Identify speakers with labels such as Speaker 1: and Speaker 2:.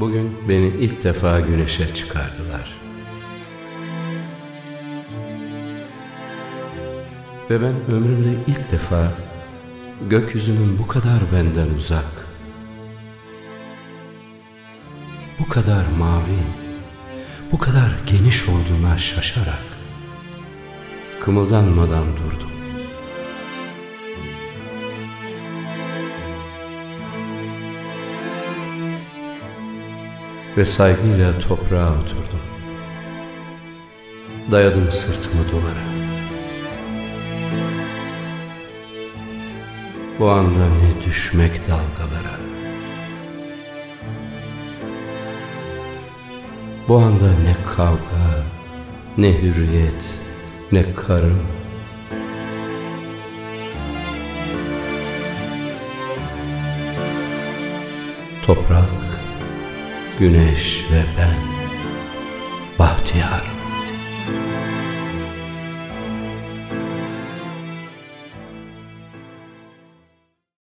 Speaker 1: Bugün beni ilk defa güneşe çıkardılar. Ve ben ömrümde ilk defa gökyüzünün bu kadar benden uzak, bu kadar mavi, bu kadar geniş olduğuna şaşarak kımıldanmadan durdum. Ve saygıyla toprağa oturdum. Dayadım sırtımı duvara. Bu anda ne düşmek dalgalara. Bu anda ne kavga, ne hürriyet, ne karım. Toprak, güneş ve ben.